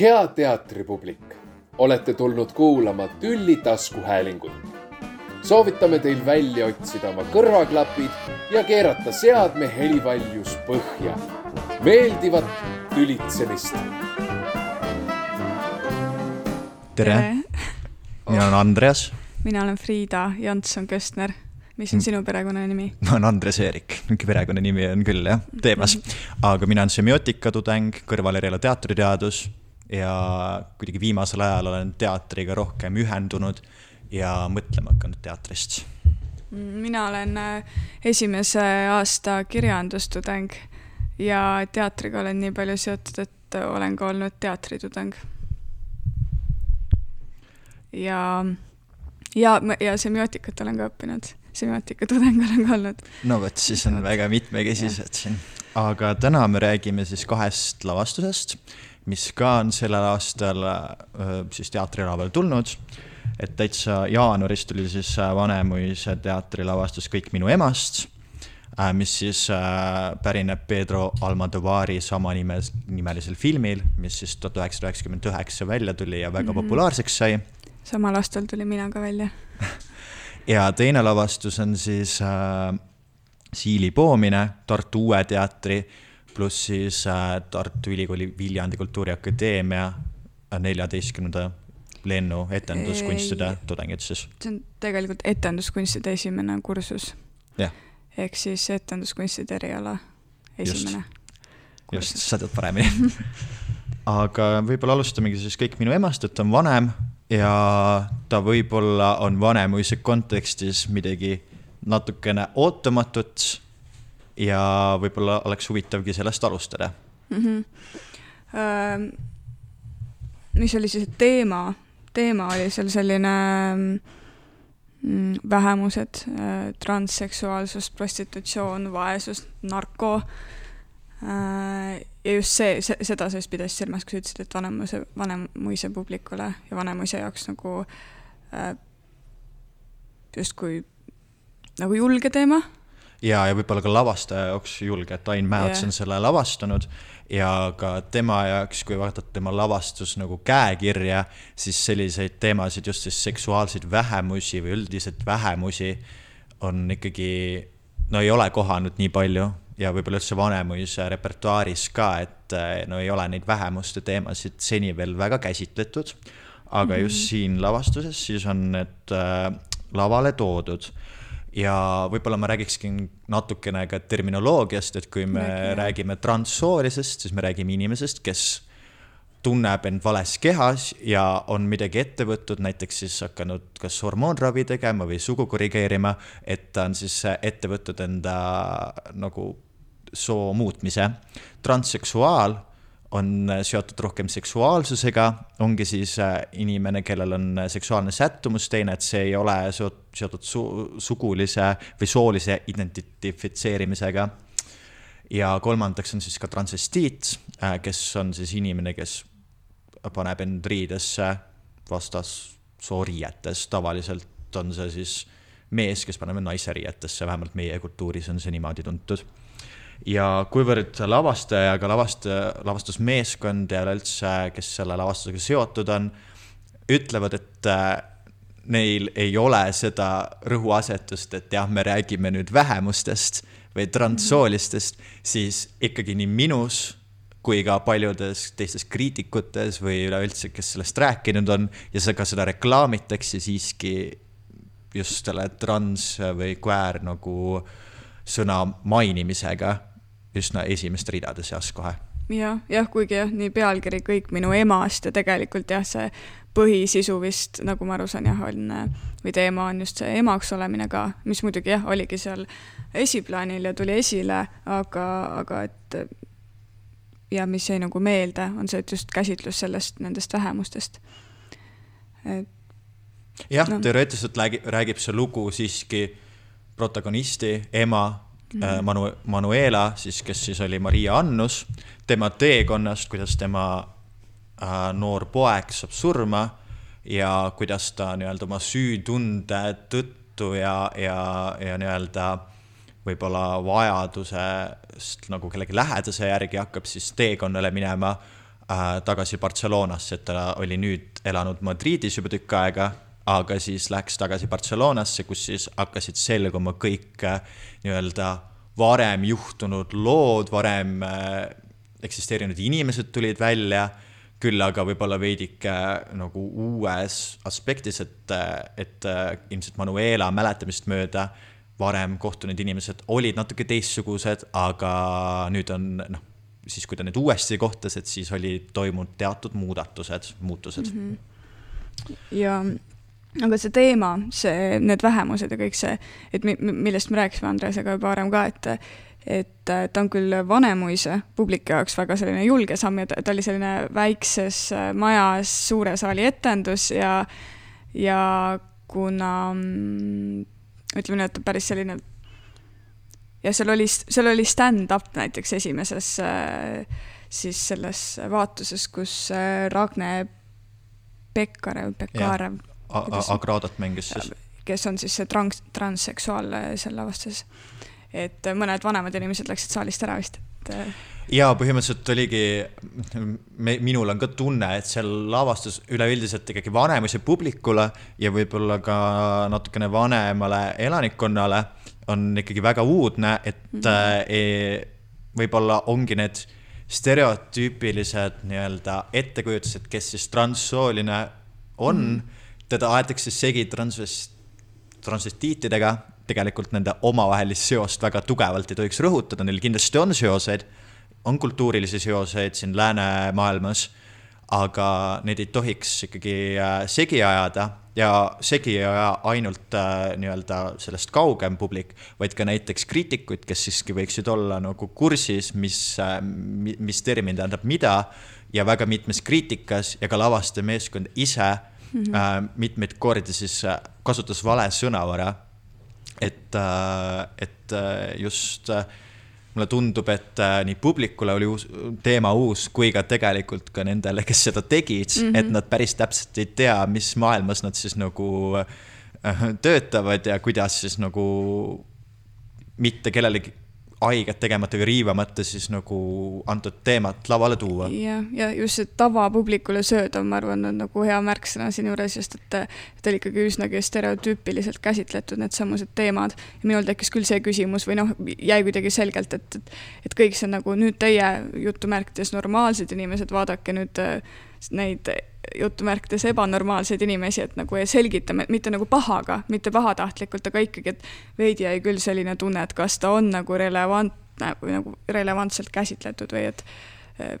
hea teatripublik, olete tulnud kuulama Tülli taskuhäälingut. soovitame teil välja otsida oma kõrvaklapid ja keerata seadme helivaljus põhja. meeldivat tülitsemist. tere, mina olen Andreas, mina olen Friida Janson-Köstner. mis on sinu perekonnanimi? ma olen Andres Eerik, mingi perekonnanimi on küll jah, teemas. aga mina olen semiootikatudeng, kõrvaleriala teatriteadus ja kuidagi viimasel ajal olen teatriga rohkem ühendunud ja mõtlema hakanud teatrist. mina olen äh, esimese aasta kirjandustudeng ja teatriga olen nii palju seotud, et olen ka olnud teatritudeng. ja, ja, ja semiootikat olen ka õppinud, semiootika tudeng olen ka olnud. no vot, siis on väga mitmekesised siin. aga täna me räägime siis kahest lavastusest mis ka on sellel aastal siis teatrilavale tulnud. et täitsa jaanuaris tuli siis Vanemuise teatrilavastus Kõik minu emast, mis siis pärineb Pedro Almodovari samanimes, nimelisel filmil, mis siis tuhat üheksasada üheksakümmend üheksa välja tuli ja väga mm -hmm. populaarseks sai. samal aastal tulin mina ka välja ja teine lavastus on siis äh, Siili poomine Tartu Uue Teatri pluss siis äh, Tartu Ülikooli Viljandi Kultuuriakadeemia äh, neljateistkümnenda lennu etenduskunstide tudengid siis. see on tegelikult etenduskunstide esimene kursus. ehk siis etenduskunstide eriala esimene. just, sa tead paremini aga võib-olla alustamegi siis kõik minu emast, et ta on vanem ja ta võib-olla on Vanemuise kontekstis midagi natukene ootamatut ja võib-olla oleks huvitavgi sellest alustada mm. -hmm. Ähm, mis oli siis teema? teema oli seal selline mm, vähemused äh,, transseksuaalsus, prostitutsioon, vaesus, narko äh,. ja just see, see, seda sa just pidasid silmas, kui sa ütlesid, et Vanemuise, Vanemuise publikule ja Vanemuise jaoks nagu äh, justkui nagu julge teema ja, ja võib-olla ka lavastaja jaoks julge, et Ain Mäots yeah. on selle lavastanud ja ka tema jaoks, kui vaadata tema lavastus nagu käekirja, siis selliseid teemasid, just siis seksuaalseid vähemusi või üldiselt vähemusi on ikkagi, no ei ole kohanud nii palju ja võib-olla üldse Vanemuise repertuaaris ka, et no ei ole neid vähemuste teemasid seni veel väga käsitletud. aga mm -hmm. just siin lavastuses siis on need äh, lavale toodud ja võib-olla ma räägikski natukene ka terminoloogiast, et kui me Räägi. räägime transsoolisest, siis me räägime inimesest, kes tunneb end vales kehas ja on midagi ette võtnud, näiteks siis hakanud kas hormoonravi tegema või sugu korrigeerima, et ta on siis ette võtnud enda nagu soo muutmise. transseksuaal on seotud rohkem seksuaalsusega, ongi siis äh, inimene, kellel on seksuaalne sättumus teine, et see ei ole seotud su sugulise või soolise identifitseerimisega. ja kolmandaks on siis ka transvestiit, äh, kes on siis inimene, kes paneb end riidesse vastassoo riietes, tavaliselt on see siis mees, kes paneb naise riietesse, vähemalt meie kultuuris on see niimoodi tuntud ja kuivõrd lavastaja, aga lavastaja, lavastusmeeskond ja üleüldse, kes selle lavastusega seotud on, ütlevad, et äh, neil ei ole seda rõhuasetust, et jah, me räägime nüüd vähemustest või transsoolistest, siis ikkagi nii minus kui ka paljudes teistes kriitikutes või üleüldse, kes sellest rääkinud on ja ka seda reklaamitakse siiski just selle trans või queer nagu sõna mainimisega üsna esimeste ridade seas kohe. jah, jah, kuigi jah, nii pealkiri Kõik minu emast ja tegelikult jah, see põhisisu vist, nagu ma aru saan, jah, on või teema on just see emaks olemine ka, mis muidugi jah, oligi seal esiplaanil ja tuli esile, aga, aga et ja mis jäi nagu meelde, on see, et just käsitlus sellest, nendest vähemustest. jah no., teoreetiliselt räägib, räägib see lugu siiski protagonisti, ema. Manu-, Manuela siis, kes siis oli Maria Annus, tema teekonnast, kuidas tema äh, noor poeg saab surma ja kuidas ta nii-öelda oma süütunde tõttu ja, ja, ja nii-öelda võib-olla vajadusest nagu kellegi lähedase järgi hakkab siis teekonnale minema äh, tagasi Barcelonasse, et ta oli nüüd elanud Madridis juba tükk aega, aga siis läks tagasi Barcelonasse, kus siis hakkasid selguma kõik äh, nii-öelda varem juhtunud lood, varem äh, eksisteerinud inimesed tulid välja küll aga võib-olla veidike nagu uues aspektis, et, et ilmselt Manuela mäletamist mööda varem kohtunud inimesed olid natuke teistsugused, aga nüüd on noh, siis kui ta nüüd uuesti kohtas, et siis oli toimunud teatud muudatused, muutused mm. -hmm. ja aga see teema, see, need vähemused ja kõik see, et mi, millest me rääkisime Andresega juba varem ka, et et ta on küll Vanemuise publiku jaoks väga selline julge samm ja ta, ta oli selline väikses majas suure saali etendus ja, ja kuna mm, ütleme nii, et päris selline ja seal oli, seal oli stand-up näiteks esimeses siis selles vaatuses, kus Ragne Pekkarev, Pekarev. Agradat mängis siis. kes on siis see trans, transseksuaal seal lavastas et mõned vanemad inimesed läksid saalist ära vist, et. Äh, ja põhimõtteliselt oligi, me, minul on ka tunne, et seal lavastus üleüldiselt ikkagi vanemuse publikule ja võib-olla ka natukene vanemale elanikkonnale on ikkagi väga uudne, et mm -hmm. e, võib-olla ongi need stereotüüpilised nii-öelda ettekujutused, kes siis transsooline on mm, -hmm. Teda aetakse segi transvest-, transvestiitidega. Tegelikult nende omavahelist seost väga tugevalt ei tohiks rõhutada, neil kindlasti on seoseid, on kultuurilisi seoseid siin läänemaailmas, aga neid ei tohiks ikkagi äh, segi ajada. Ja segi ei aja ainult äh, nii-öelda sellest kaugem publik, vaid ka näiteks kriitikuid, kes siiski võiksid olla nagu kursis, mis, äh, mis termin tähendab mida. Ja väga mitmes kriitikas ja ka lavastajameeskond ise mm -hmm. mitmeid kordi siis kasutas vale sõnavara et, äh, et äh, just äh, mulle tundub, et nii publikule oli uus, teema uus kui ka tegelikult ka nendele, kes seda tegid mm, -hmm. et nad päris täpselt ei tea, mis maailmas nad siis nagu töötavad ja kuidas siis nagu mitte kellelegi haiget tegemata või riivamata siis nagu antud teemat lavale tuua. jah, ja just see tavapublikule söödav, ma arvan, on nagu hea märksõna siinjuures, sest et, et oli ikkagi üsnagi stereotüüpiliselt käsitletud needsamused teemad. minul tekkis küll see küsimus või noh, jäi kuidagi selgelt, et, et, et kõik see nagu nüüd teie jutumärkides normaalsed inimesed, vaadake nüüd neid jutumärkides ebanormaalseid inimesi, et nagu selgitame, mitte nagu pahaga, mitte pahatahtlikult, aga ikkagi, et veidi jäi küll selline tunne, et kas ta on nagu relevantne või nagu relevantselt käsitletud või et. Eh,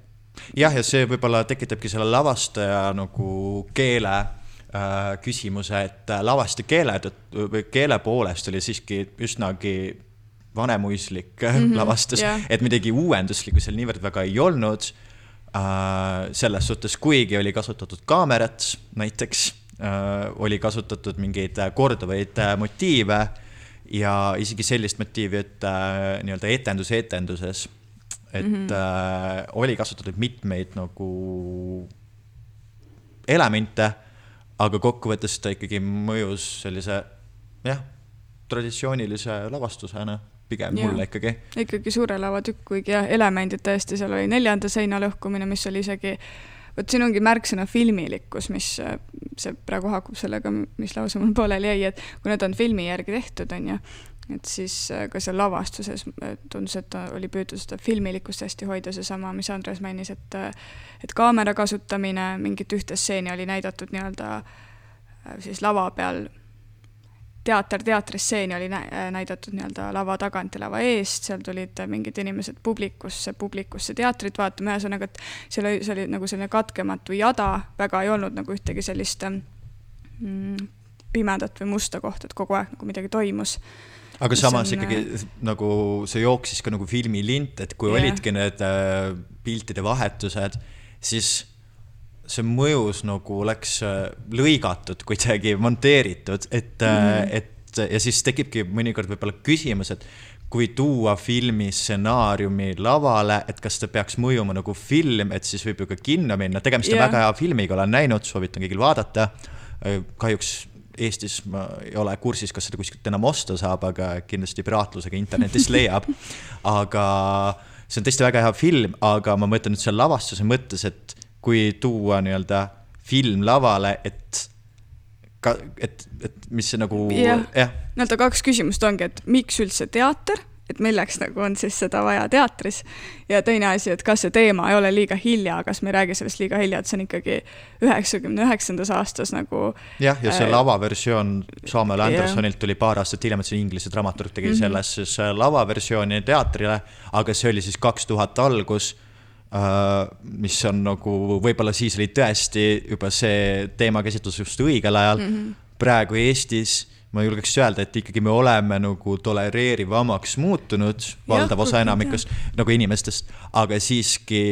jah, ja see võib-olla tekitabki selle lavastaja nagu keele äh, küsimuse, et lavastaja keele või keele poolest oli siiski üsnagi vanemuislik mm -hmm, lavastus yeah., et midagi uuenduslikku seal niivõrd väga ei olnud Äh, selles suhtes, kuigi oli kasutatud kaamerat näiteks, äh, oli kasutatud mingeid korduvaid äh, motiive ja isegi sellist motiivi, et nii-öelda etenduse etenduses, et mm -hmm. oli kasutatud mitmeid nagu elemente, aga kokkuvõttes ta ikkagi mõjus sellise jah, traditsioonilise lavastusena pigem ja. mulle ikkagi. ikkagi suure lava tükk, kuigi jah, elemendid tõesti, seal oli neljanda seina lõhkumine, mis oli isegi, vot siin ongi märksõna filmilikkus, mis see praegu haakub sellega, mis lause mul pooleli jäi, et kui need on filmi järgi tehtud, on ju, et siis äh, ka seal lavastuses äh, tundus, et oli püütud seda filmilikkust hästi hoida, seesama, mis Andres mainis, et äh, et kaamera kasutamine, mingit ühte stseeni oli näidatud nii-öelda siis lava peal teater teatrisseeni oli näidatud nii-öelda lava tagant ja lava eest, seal tulid mingid inimesed publikusse, publikusse teatrit vaatama, ühesõnaga, et seal oli, see oli nagu selline katkematu jada, väga ei olnud nagu ühtegi sellist mm, pimedat või musta kohta, et kogu aeg nagu midagi toimus. aga samas on, ikkagi äh, nagu see jooksis ka nagu filmilint, et kui yeah. olidki need äh, piltide vahetused, siis see mõjus nagu oleks äh, lõigatud kuidagi, monteeritud, et mm, et ja siis tekibki mõnikord võib-olla küsimus, et kui tuua filmi stsenaariumi lavale, et kas ta peaks mõjuma nagu film, et siis võib ju ka kinno minna, tegemist on yeah. väga hea filmiga, olen näinud, soovitan kõigil vaadata. Äh, kahjuks Eestis ma ei ole kursis, kas seda kuskilt enam osta saab, aga kindlasti piraatlusega internetist leiab. aga see on tõesti väga hea film, aga ma mõtlen nüüd selle lavastuse mõttes, et kui tuua nii-öelda film lavale, et ka, et, et mis see nagu jah jah. ja., nii-öelda kaks küsimust ongi, et miks üldse teater et milleks nagu on siis seda vaja teatris. ja teine asi, et kas see teema ei ole liiga hilja, kas me ei räägi sellest liiga hilja, et see on ikkagi üheksakümne üheksandas aastas nagu. jah, ja see äh, lavaversioon Samuel Andersonilt tuli paar aastat hiljem, et see inglise dramaturg tegi mm -hmm. sellest siis äh, lavaversiooni teatrile, aga see oli siis kaks tuhat algus mis on nagu, võib-olla siis oli tõesti juba see teemakäsitlus just õigel ajal mm. -hmm. praegu Eestis ma julgeks öelda, et ikkagi me oleme nagu tolereerivamaks muutunud, valdav osa enamikust nagu inimestest, aga siiski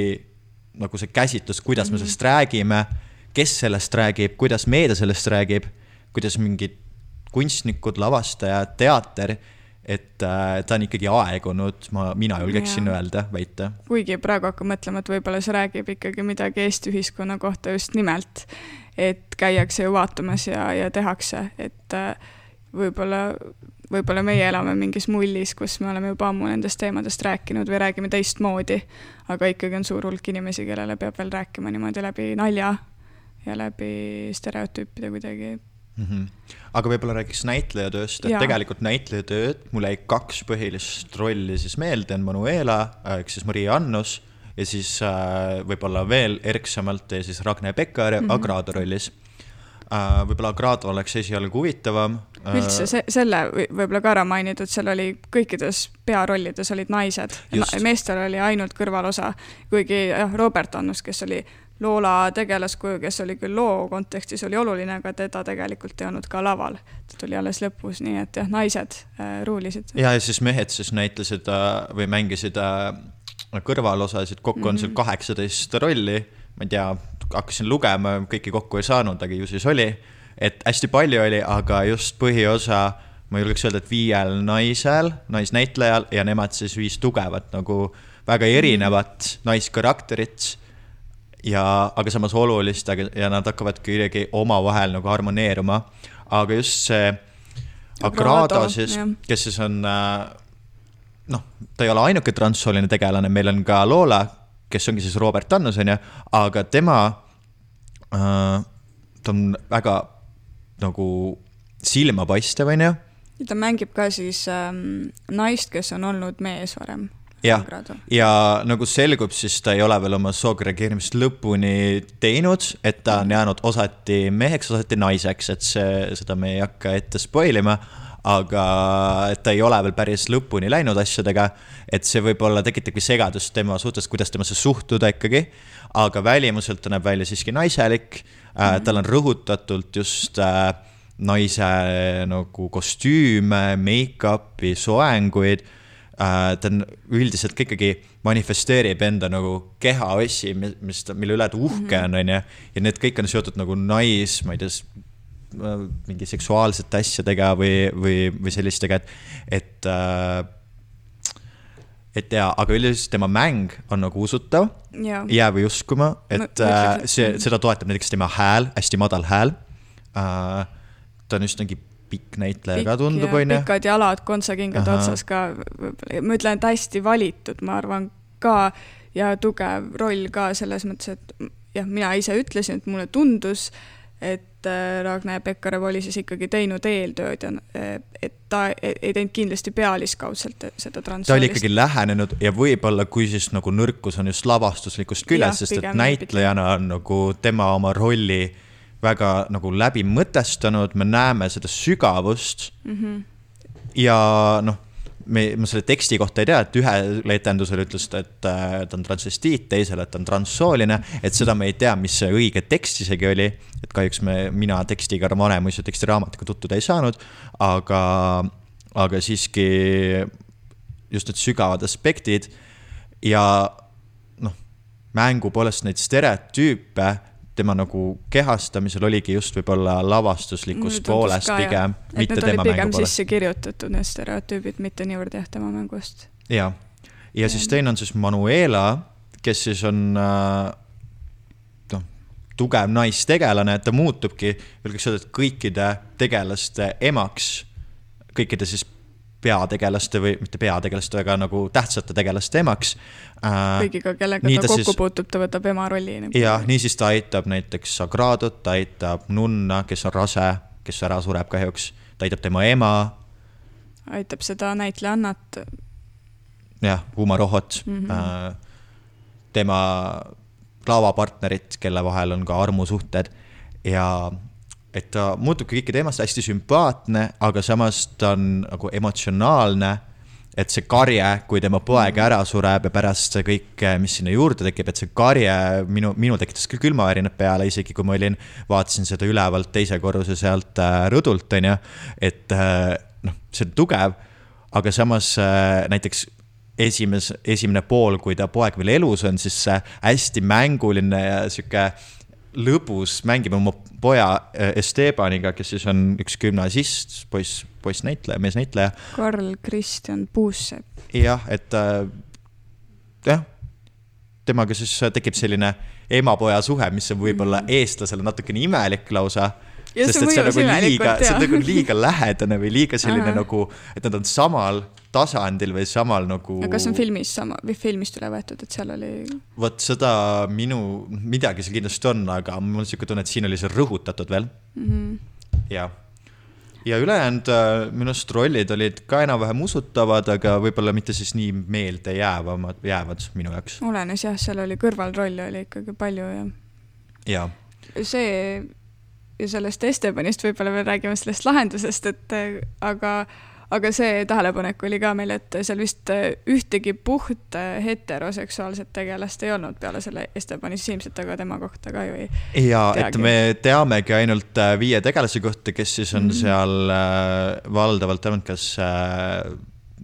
nagu see käsitlus, kuidas mm -hmm. me mhm. sellest räägime, kes sellest räägib, kuidas meedia sellest räägib, kuidas mingid kunstnikud, lavastajad, teater, et äh, ta on ikkagi aegunud, ma, mina julgeksin ja. öelda, väita. kuigi praegu hakkan mõtlema, et võib-olla see räägib ikkagi midagi Eesti ühiskonna kohta just nimelt, et käiakse ju vaatamas ja, ja tehakse, et äh, võib-olla, võib-olla meie elame mingis mullis, kus me oleme juba ammu nendest teemadest rääkinud või räägime teistmoodi, aga ikkagi on suur hulk inimesi, kellele peab veel rääkima niimoodi läbi nalja ja läbi stereotüüpide kuidagi mm. -hmm. aga võib-olla räägiks näitlejatööst, et ja. tegelikult näitlejatööd, mul jäi kaks põhilist rolli siis meelde, on Manuela ehk siis Maria Annus ja siis äh, võib-olla veel erksamalt ja siis Ragne Pekkar mm -hmm. Agrado rollis äh,. võib-olla Grado oleks esialgu huvitavam äh,. üldse see, selle võib-olla ka ära mainitud, seal oli kõikides pearollides olid naised, meestel oli ainult kõrvalosa, kuigi jah, Robert Annus, kes oli Loola tegelaskuju, kes oli küll loo kontekstis, oli oluline, aga teda tegelikult ei olnud ka laval. ta tuli alles lõpus, nii et jah, naised äh, ruulisid. ja, ja siis mehed siis näitlesid äh, või mängisid äh, kõrvalosasid, kokku on mm -hmm. seal kaheksateist rolli, ma ei tea, hakkasin lugema, kõiki kokku ei saanud, aga ju siis oli. et hästi palju oli, aga just põhiosa, ma julgeks öelda, et viiel naisel, naisnäitlejal ja nemad siis viis tugevat nagu väga erinevat mm. naiskarakterit. Ja, aga samas olulist, aga, ja nad hakkavad kuidagi omavahel nagu harmoneeruma. aga just see Agrado siis, kes siis on äh, noh, ta ei ole ainuke transsooline tegelane, meil on ka Lola, kes ongi siis Robert Annus, on ju, aga tema äh,, ta on väga nagu silmapaistev, on ju. ta mängib ka siis ähm, naist, kes on olnud mees varem jah, ja nagu selgub, siis ta ei ole veel oma sookreageerimist lõpuni teinud, et ta on jäänud osati meheks, osati naiseks, et see, seda me ei hakka ette spoil ima aga ta ei ole veel päris lõpuni läinud asjadega. et see võib-olla tekitabki segadust tema suhtes, kuidas temasse suhtuda ikkagi. aga välimuselt ta näeb välja siiski naiselik mm, -hmm. tal on rõhutatult just äh, naise nagu kostüüme, make-up'i, soenguid äh,. ta on üldiselt ka ikkagi manifesteerib enda nagu kehaossi, mis mille üle ta uhke on, onju. ja need kõik on seotud nagu nais, ma ei tea Äh, mingi seksuaalsete asjadega või, või, või sellistega, et, et äh, et jaa, aga üldiselt tema mäng on nagu usutav, jää või uskuma, et äh, see, seda toetab näiteks tema hääl, hästi madal hääl äh,. ta on üsnagi pikk näitleja ka tundub, onju. pikad jalad, kontsakingad otsas ka, ma ütlen, et hästi valitud, ma arvan ka, ja tugev roll ka selles mõttes, et jah, mina ise ütlesin, et mulle tundus, et äh, Ragne Pekkarev oli siis ikkagi teinud eeltööd ja äh, et ta ei teinud kindlasti pealiskaudselt seda transsoolist. ta oli ikkagi lähenenud ja võib-olla, kui siis nagu nõrkus on just lavastuslikust küljest, sest et näitlejana on nagu tema oma rolli väga nagu läbi mõtestanud, me näeme seda sügavust mm. -hmm. ja noh me, ma selle teksti kohta ei tea, et ühel etendusel ütles ta, et äh, ta on transvestiit, teisel, et ta on transsooline, et seda me ei tea, mis see õige tekst isegi oli. et kahjuks me, mina tekstiga Vanemuise tekstiraamatuga tutvuda ei saanud, aga, aga siiski just need sügavad aspektid ja noh, mängu poolest neid stereotüüpe tema nagu kehastamisel oligi just võib-olla lavastuslikust poolest pigem, mitte tema mängu poolest. sisse kirjutatud need stereotüübid, mitte niivõrd jah, tema mängust. ja, ja siis teine on siis Manuela, kes siis on äh, noh, tugev naistegelane, ta muutubki, julgeks öelda, et kõikide tegelaste emaks, kõikide siis peategelaste või mitte peategelaste, aga nagu tähtsate tegelaste emaks äh,. kõigiga, kellega ta kokku siis, puutub, ta võtab ema rolli nagu.. jah, niisiis ta aitab näiteks Sagradot, ta aitab nunna, kes on rase, kes ära sureb kahjuks, ta aitab tema ema. aitab seda näitlejannat. jah, Uma Rohot mm, -hmm. tema lavapartnerit, kelle vahel on ka armusuhted ja et ta muutubki kõiki teemast hästi sümpaatne, aga samas ta on nagu emotsionaalne. et see karje, kui tema poeg ära sureb ja pärast see kõik, mis sinna juurde tekib, et see karje minu, minul tekitas küll külmavärinad peale, isegi kui ma olin, vaatasin seda ülevalt teise korruse sealt äh, rõdult, on ju. et äh, noh, see on tugev, aga samas äh, näiteks esimes, esimene pool, kui ta poeg veel elus on, siis see hästi mänguline ja sihuke lõbus mängime oma poja äh, Estebaniga, kes siis on üks gümnasist, poiss, poissnäitleja, meesnäitleja. Karl Kristjan Puussepp. jah, et äh, jah, temaga siis tekib selline ema-poja suhe, mis on võib-olla mm. eestlasele natukene imelik lausa sest et see on nagu liiga, see on nagu liiga lähedane või liiga selline Aha. nagu, et nad on samal tasandil või samal nagu. kas on filmis sama või filmist üle võetud, et seal oli? vot seda minu, midagi seal kindlasti on, aga mul on sihuke tunne, et siin oli see rõhutatud veel mm. -hmm. ja, ja ülejäänud äh, minu arust rollid olid ka enam-vähem usutavad, aga võib-olla mitte siis nii meeldejäävamad, jäävad minu jaoks. olenes jah, seal oli kõrvalrolle oli ikkagi palju ja. ja. see ja sellest Estebanist võib-olla veel räägime sellest lahendusest, et aga aga see tähelepanek oli ka meil, et seal vist äh, ühtegi puht äh, heteroseksuaalset tegelast ei olnud peale selle Estebani, siis ilmselt aga tema kohta ka ju ei. ja, et me teamegi ainult äh, viie tegelase kohta, kes siis on mm -hmm. seal valdavalt olnud kas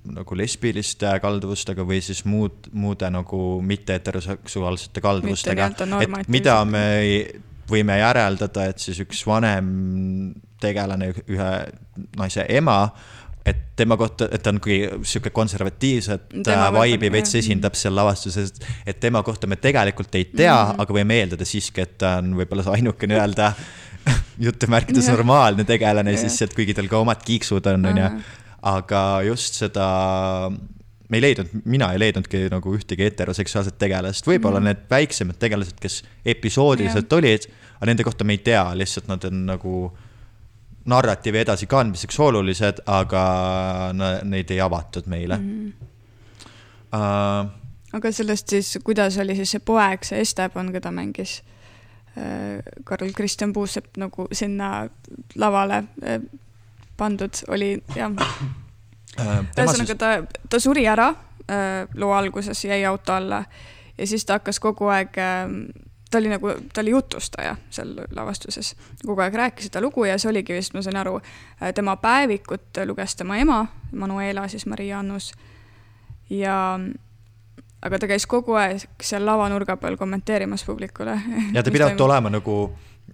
nagu lesbiliste kalduvustega või siis muud, muude nagu mitte heteroseksuaalsete kalduvustega. et mida me võime järeldada, et siis üks vanem tegelane, ühe naise ema et tema kohta, et ta on kuidagi sihuke konservatiivset vibe'i veits esindab seal lavastuses, et tema kohta me tegelikult ei tea mm, -hmm. aga võime eeldada siiski, et ta on võib-olla see ainuke nii-öelda jutumärkides normaalne tegelane siis, et kuigi tal ka omad kiiksud on, on ju. aga just seda, me ei leidnud, mina ei leidnudki nagu ühtegi heteroseksuaalset tegelast, võib-olla mm need väiksemad tegelased, kes episoodiliselt yeah. olid, aga nende kohta me ei tea, lihtsalt nad on nagu narratiivi edasikandmiseks olulised, aga neid ei avatud meile mm. -hmm. Uh, aga sellest siis, kuidas oli siis see poeg, see Esteban, keda mängis äh, Karl Kristjan Puusepp nagu sinna lavale äh, pandud, oli jah uh,. ühesõnaga ta, ta suri ära loo alguses, jäi auto alla ja siis ta hakkas kogu aeg ta oli nagu, ta oli jutustaja seal lavastuses, kogu aeg rääkis seda lugu ja see oligi vist, ma sain aru, tema päevikut luges tema ema, Manuela siis Maria Annus. ja aga ta käis kogu aeg seal lavanurga peal kommenteerimas publikule. ja ta pidevalt olema nagu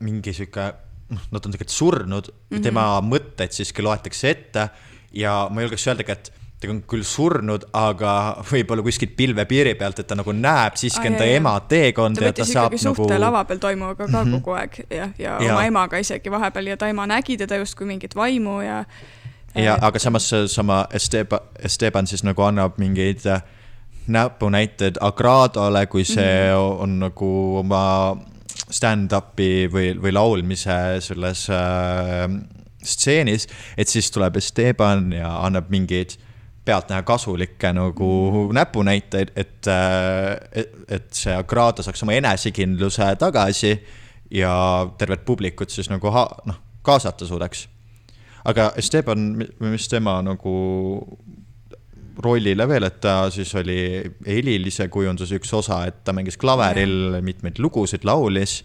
mingi sihuke, noh, nad on tegelikult surnud mm, -hmm. tema mõtteid siiski loetakse ette ja ma julgeks öeldagi, et ta on küll surnud, aga võib-olla kuskilt pilvepiiri pealt, et ta nagu näeb siiski enda ema teekonda ta saab nagu. suhte lava peal toimuvaga ka mm -hmm. kogu aeg ja, ja, ja oma emaga isegi vahepeal ja ta ema nägi teda justkui mingit vaimu ja. ja et... aga samas seesama Esteban, Esteban siis nagu annab mingeid äh, näpunäiteid Agradole, kui see mm -hmm. on nagu oma stand-up'i või, või laulmise selles äh, stseenis, et siis tuleb Esteban ja annab mingeid pealtnäha kasulikke nagu mm. näpunäiteid, et, äh, et, et see Agrado saaks oma enesekindluse tagasi ja tervet publikut siis nagu noh, kaasata suudaks. aga Esteban, mis tema nagu rollile veel, et ta siis oli helilise kujunduse üks osa, et ta mängis klaveril mitmeid lugusid, laulis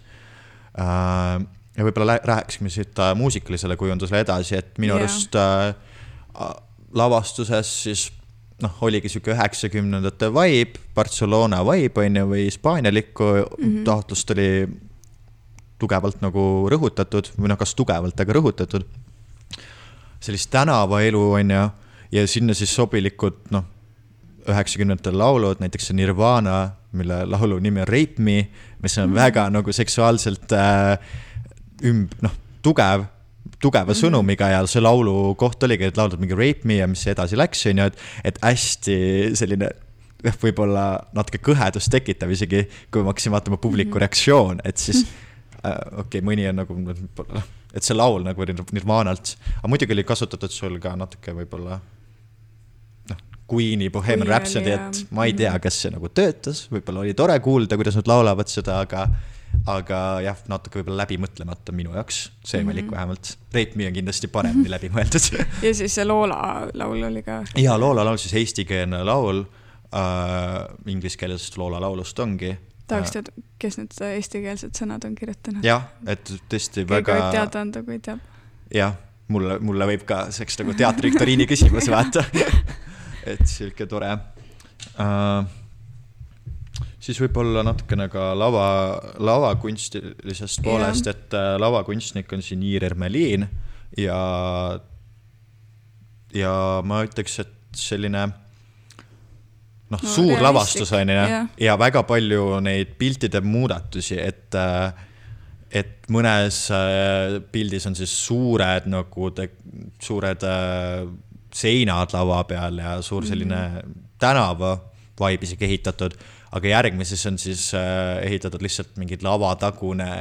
äh, ja võib-olla läheksime siit äh, muusikalisele kujundusele edasi, et minu arust yeah lavastuses siis noh, oligi sihuke üheksakümnendate vibe, Barcelona vibe on ju, või hispaanialikku mm -hmm. taotlust oli tugevalt nagu rõhutatud või noh, kas tugevalt, aga rõhutatud. sellist tänavaelu on ju, ja sinna siis sobilikud noh, üheksakümnendate laulud, näiteks Nirvana, mille laulu nimi on Rape Me, mis on mm -hmm. väga nagu seksuaalselt äh, ümb-, noh, tugev tugeva sõnumiga ja see laulu koht oligi, et lauldud mingi Rape me ja mis edasi läks, on ju, et, et hästi selline jah, võib-olla natuke kõhedust tekitav isegi, kui ma hakkasin vaatama publiku reaktsioon, et siis äh, okei okay,, mõni on nagu, noh, et see laul nagu Nirvanalt, aga muidugi oli kasutatud sul ka natuke võib-olla noh, Queen'i Bohemian Rhapsody, et ma ei tea, mhm. kas see nagu töötas, võib-olla oli tore kuulda, kuidas nad laulavad seda, aga aga jah, natuke võib-olla läbimõtlemata minu jaoks, see valik mm -hmm. vähemalt. Rape Me on kindlasti paremini läbi mõeldud ja siis see Loola laul oli ka. ja Loola laul, siis eestikeelne laul äh, ingliskeelsest Loola laulust ongi. tahaks teada, kes need eestikeelsed sõnad on kirjutanud? jah, et tõesti Keegi väga. võib teada anda, kui teab. jah, mulle, mulle võib ka selleks nagu teatriviktoriini küsimus vaata et sihuke tore uh, siis võib-olla natukene ka lava, lavakunstilisest poolest, et äh, lavakunstnik on siin Iir Ermeliin ja, ja ma ütleks, et selline noh no,, suur lavastus on ju, ja väga palju neid piltide muudatusi, et äh, et mõnes äh, pildis on siis suured nagu te, suured seinad laua peal ja suur selline mm -hmm. tänava vibe isegi ehitatud aga järgmises on siis äh, ehitatud lihtsalt mingi lavatagune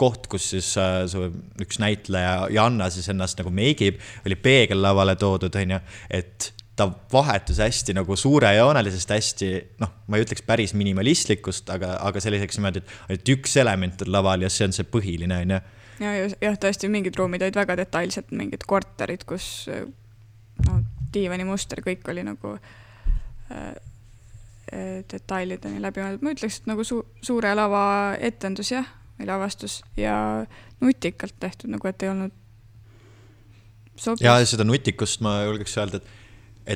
koht, kus siis äh, su üks näitleja Janna siis ennast nagu meigib, oli peegel lavale toodud, onju, et ta vahetus hästi nagu suurejoonelisest hästi, noh, ma ei ütleks päris minimalistlikust, aga, aga selliseks niimoodi, et ainult üks element on laval ja see on see põhiline, onju. ja, ja jah, tõesti mingid ruumid olid väga detailsed, mingid korterid, kus noh, diivani muster, kõik oli nagu äh, detailideni läbi mõeldud, ma ütleks, et nagu su-, suure lava etendus jah, või lavastus ja nutikalt tehtud, nagu et ei olnud ja seda nutikust ma julgeks öelda, et,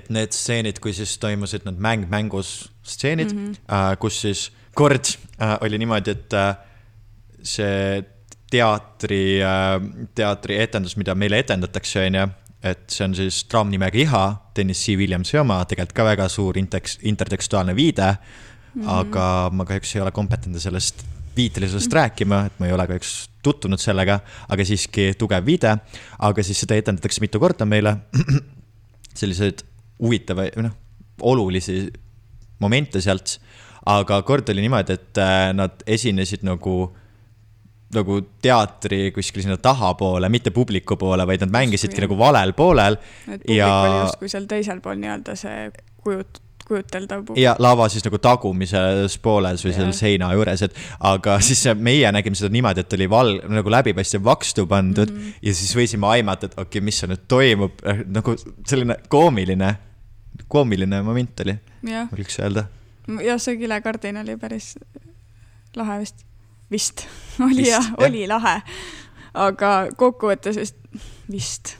et need stseenid, kui siis toimusid need mäng mängus stseenid mm, -hmm. äh, kus siis kord äh, oli niimoodi, et äh, see teatri äh,, teatrietendus, mida meile etendatakse, onju et see on siis draam nimega Iha, Dennis C. Williamsi oma, tegelikult ka väga suur inteks-, intertekstuaalne viide mm. -hmm. aga ma kahjuks ei ole kompetentne sellest viitelisusest mm -hmm. rääkima, et ma ei ole kahjuks tutvunud sellega, aga siiski tugev viide. aga siis seda etendatakse mitu korda meile. selliseid huvitavaid, noh, olulisi momente sealt. aga kord oli niimoodi, et äh, nad esinesid nagu nagu teatri kuskil sinna tahapoole, mitte publiku poole, vaid nad mängisidki justkui, nagu valel poolel. et publik ja... oli justkui seal teisel pool nii-öelda see kujut-, kujuteldav publik. ja lava siis nagu tagumises pooles või seal seina juures, et aga siis meie nägime seda niimoodi, et oli val-, nagu läbipaistev vakstu pandud mm -hmm. ja siis võisime aimata, et okei okay,, mis seal nüüd toimub, nagu selline koomiline, koomiline moment oli, võiks öelda. jah, see kilekardin oli päris lahe vist vist oli jah, oli lahe. aga kokkuvõttes vist, vist.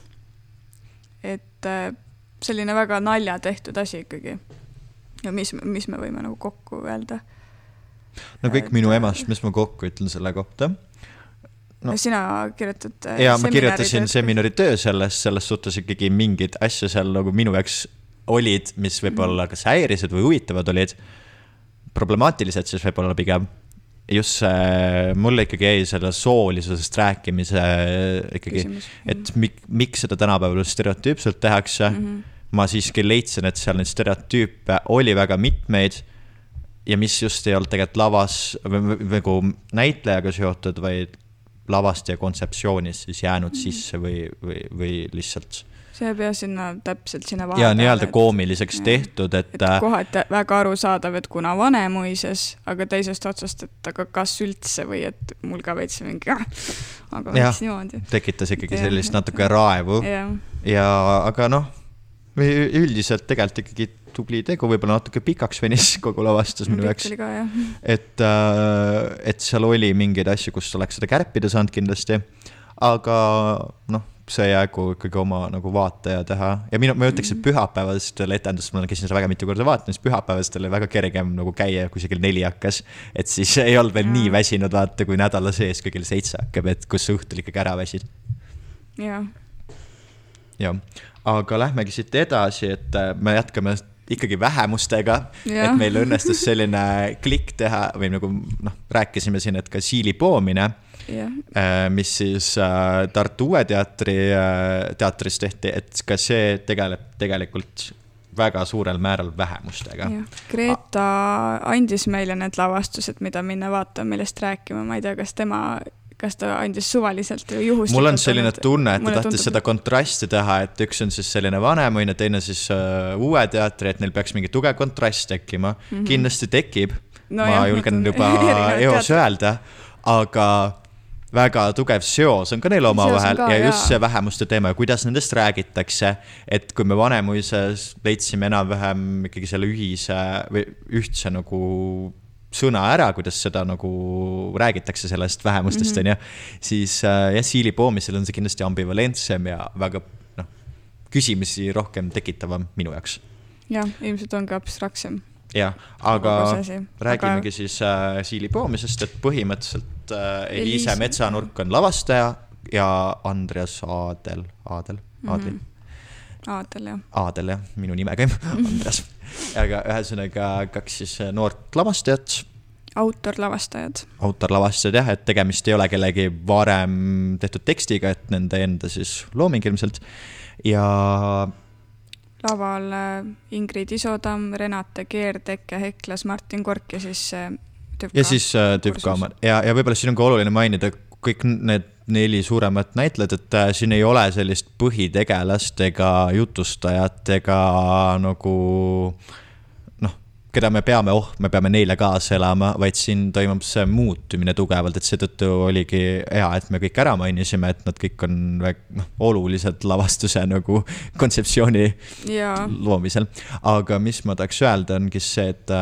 et äh, selline väga nalja tehtud asi ikkagi. ja mis, mis me võime nagu kokku öelda? no kõik et, minu emast, mis ma kokku ütlen selle kohta no.. sina kirjutad. Äh, ja ma kirjutasin seminaritöö sellest, selles suhtes ikkagi mingeid asju seal nagu minu jaoks olid, mis võib-olla kas häirisid või huvitavad olid. problemaatilised siis võib-olla pigem just see, mulle ikkagi jäi selle soolisusest rääkimise ikkagi, et mik, miks seda tänapäeval stereotüüpselt tehakse mm. -hmm. ma siiski leidsin, et seal neid stereotüüpe oli väga mitmeid ja mis just ei olnud tegelikult lavas nagu näitlejaga seotud, vaid lavast ja kontseptsioonist siis jäänud mm -hmm. sisse või, või, või lihtsalt see jääb jah sinna täpselt sinna vahepeale. ja nii-öelda koomiliseks ja. tehtud, et. et kohati väga arusaadav, et kuna Vanemuises, aga teisest otsast, et aga kas üldse või et mul ka veits mingi, aga miks niimoodi. tekitas ikkagi ja, sellist natuke raevu ja, ja, aga noh, üldiselt tegelikult ikkagi tubli tegu, võib-olla natuke pikaks venis kogu lavastus minu jaoks. et, äh, et seal oli mingeid asju, kus oleks seda kärpida saanud kindlasti, aga noh see jäägu ikkagi oma nagu vaataja teha ja minu, ma ütleks, et mhm. pühapäevastel etendustel, ma käisin seda väga mitu korda vaatamas, pühapäevastel oli väga kergem nagu käia, kusagil neli hakkas. et siis ei olnud veel nii väsinud vaata, kui nädala sees, kui kell seitse hakkab, et kus sa õhtul ikkagi ära väsid. jah. jah, aga lähmegi siit edasi, et äh, me jätkame ikkagi vähemustega, et meil õnnestus selline klikk teha või nagu noh, rääkisime siin, et ka siili poomine mis siis äh, Tartu Uue Teatri äh, teatris tehti, et ka see tegeleb tegelikult väga suurel määral vähemustega. Greta andis meile need lavastused, mida minna vaatama, millest rääkima, ma ei tea, kas tema, kas ta andis suvaliselt või juhuslikult. mul on selline tunne, et ta tahtis tundub- seda kontrasti teha, et üks on siis selline vanem onju, teine siis uh, uue teatri, et neil peaks mingi tugev kontrast tekkima mm. -hmm. kindlasti tekib No ma jah, julgen on juba eos öelda, aga väga tugev seos on ka neil omavahel ja just see vähemuste teema ja kuidas nendest räägitakse. et kui me Vanemuises leidsime enam-vähem ikkagi selle ühise või ühtse nagu sõna ära, kuidas seda nagu räägitakse sellest vähemustest, onju. siis äh, jah, Siili Poomisel on see kindlasti ambivalentsem ja väga noh, küsimusi rohkem tekitavam minu jaoks. jah, ilmselt on ka abstraktsem. jah, aga räägimegi Aga- siis äh, Siili Poomisest, et põhimõtteliselt äh, Eliise Eliise. Metsanurk on lavastaja ja Andreas Aadel, Aadel, Aadli mm, -hmm. Aadel jah. Aadel jah, minu nimega Andreas. aga ühesõnaga kaks siis äh, noort lavastajat autorlavastajad. autorlavastajad jah, et tegemist ei ole kellegi varem tehtud tekstiga, et nende enda siis looming ilmselt. ja laval äh, Ingrid Isotamm, Renate Keertekke, Heklas Martin Kork ja siis äh, Tüvka. ja siis äh, Tüv Kaamer ja, ja võib-olla siin on ka oluline mainida kõik need neli suuremat näitlejat, et äh, siin ei ole sellist põhitegelast ega jutustajat ega nagu noh, keda me peame, oh, me peame neile kaasa elama, vaid siin toimub see muutumine tugevalt, et seetõttu oligi hea, et me kõik ära mainisime, et nad kõik on noh, olulised lavastuse nagu kontseptsiooni jaa, loomisel. aga mis ma tahaks öelda, ongi see, et,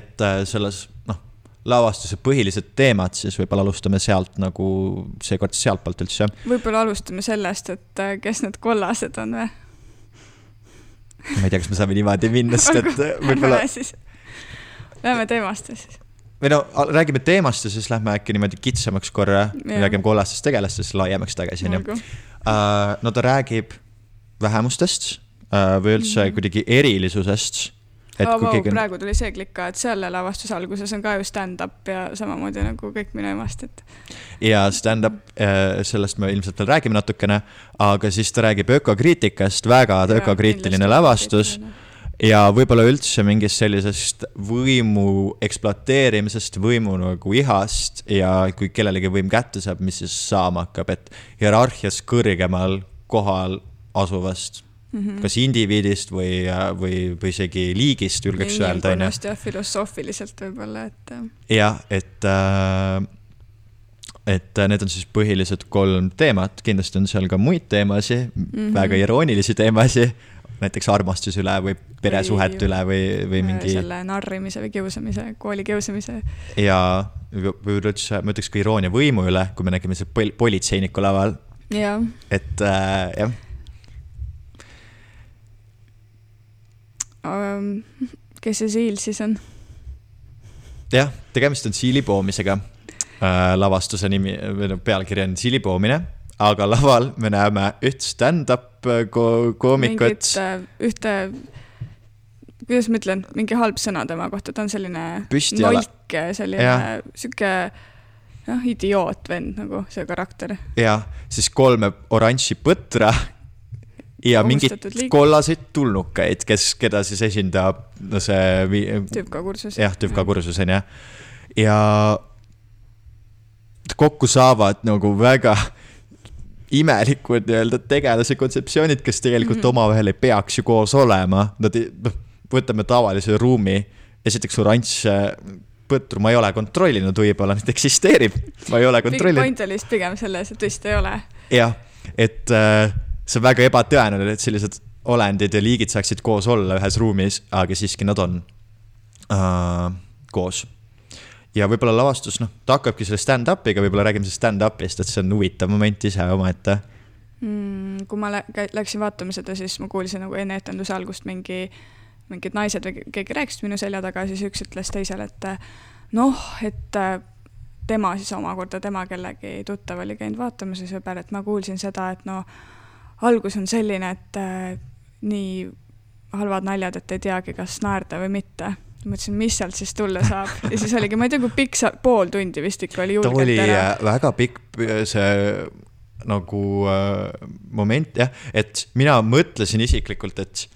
et äh, selles noh, lavastuse põhilised teemad, siis võib-olla alustame sealt nagu seekord sealtpoolt üldse. võib-olla alustame sellest, et äh, kes need kollased on või? Ma ei tea, kas me saame niimoodi minna, sest et äh, võib-olla siis. Läheme teemast siis. või no räägime teemast ja siis lähme äkki niimoodi kitsamaks korra, räägime kollastest tegelastest, laiemaks tagasi, onju. olgu. no ta räägib vähemustest äh, või üldse Mhm. kuidagi erilisusest. Et Oh, kui keegi on praegu tuli see klikk ka, et selle lavastuse alguses on ka ju stand-up ja samamoodi nagu kõik minu emast, et ja stand-up, sellest me ilmselt veel räägime natukene, aga siis ta räägib ökokriitikast, väga ökokriitiline lavastus. ja võib-olla üldse mingist sellisest võimu ekspluateerimisest, võimu nagu ihast ja kui kellelegi võim kätte saab, mis siis saama hakkab, et hierarhias kõrgemal kohal asuvast mm. -hmm. kas indiviidist või, või, või isegi liigist, julgeks öelda, onju. inimkonnast ja filosoofiliselt võib-olla, et äh, jah, et äh, et äh, need on siis põhilised kolm teemat, kindlasti on seal ka muid teemasid mm. -hmm. väga iroonilisi teemasid, näiteks armastuse üle või peresuhete üle või, või mingi selle narrimise või kiusamise, kooli kiusamise. ja või üldse, ma ütleks ka iroonia võimu üle, kui me nägime pol- politseiniku laval, jah, et äh, jah, kes see Siil siis on? jah, tegemist on Siili poomisega äh,. lavastuse nimi või noh, pealkiri on Siili poomine, aga laval me näeme üht stand-up äh, ko koomikut. äh, ühte, kuidas ma ütlen, mingi halb sõna tema kohta, ta on selline Püsti ala- nolk ja selline Jah. sihuke noh, idioot vend nagu see karakter. ja siis kolme oranži põtra ja liik- kollaseid tulnukaid, kes, keda siis esindab no see vi- tüvka kursus. jah, tüvka kursus on ju. ja kokku saavad nagu väga imelikud nii-öelda tegelase kontseptsioonid, kes tegelikult mm -hmm. omavahel ei peaks ju koos olema. Nad noh, võtame tavalise ruumi, esiteks oranž äh, põtru ma ei ole kontrollinud, võib-olla neid eksisteerib, ma ei ole kontrollinud. point oli vist pigem selles, et vist ei ole. jah, et äh, see on väga ebatõenäoline, et sellised olendid ja liigid saaksid koos olla ühes ruumis, aga siiski nad on äh, koos. ja võib-olla lavastus, noh, ta hakkabki selle stand-up'iga, võib-olla räägime sellest stand-up'ist, et see on huvitav moment ise omaette. mm,. kui ma lä- läksin vaatama seda, siis ma kuulsin nagu enne etenduse algust mingi, mingid naised või ke- keegi rääkis minu selja taga, siis üks ütles teisele, et noh, et tema siis omakorda, tema kellegi tuttav oli käinud vaatamas ja sõber, et ma kuulsin seda, et no algus on selline, et äh, nii halvad naljad, et ei teagi, kas naerda või mitte. mõtlesin, mis sealt siis tulla saab ja siis oligi, ma ei tea, kui pikk see, pool tundi vist ikka oli ta julgelt oli ära. äh, väga pikk p- see nagu äh, moment jah, et mina mõtlesin isiklikult, et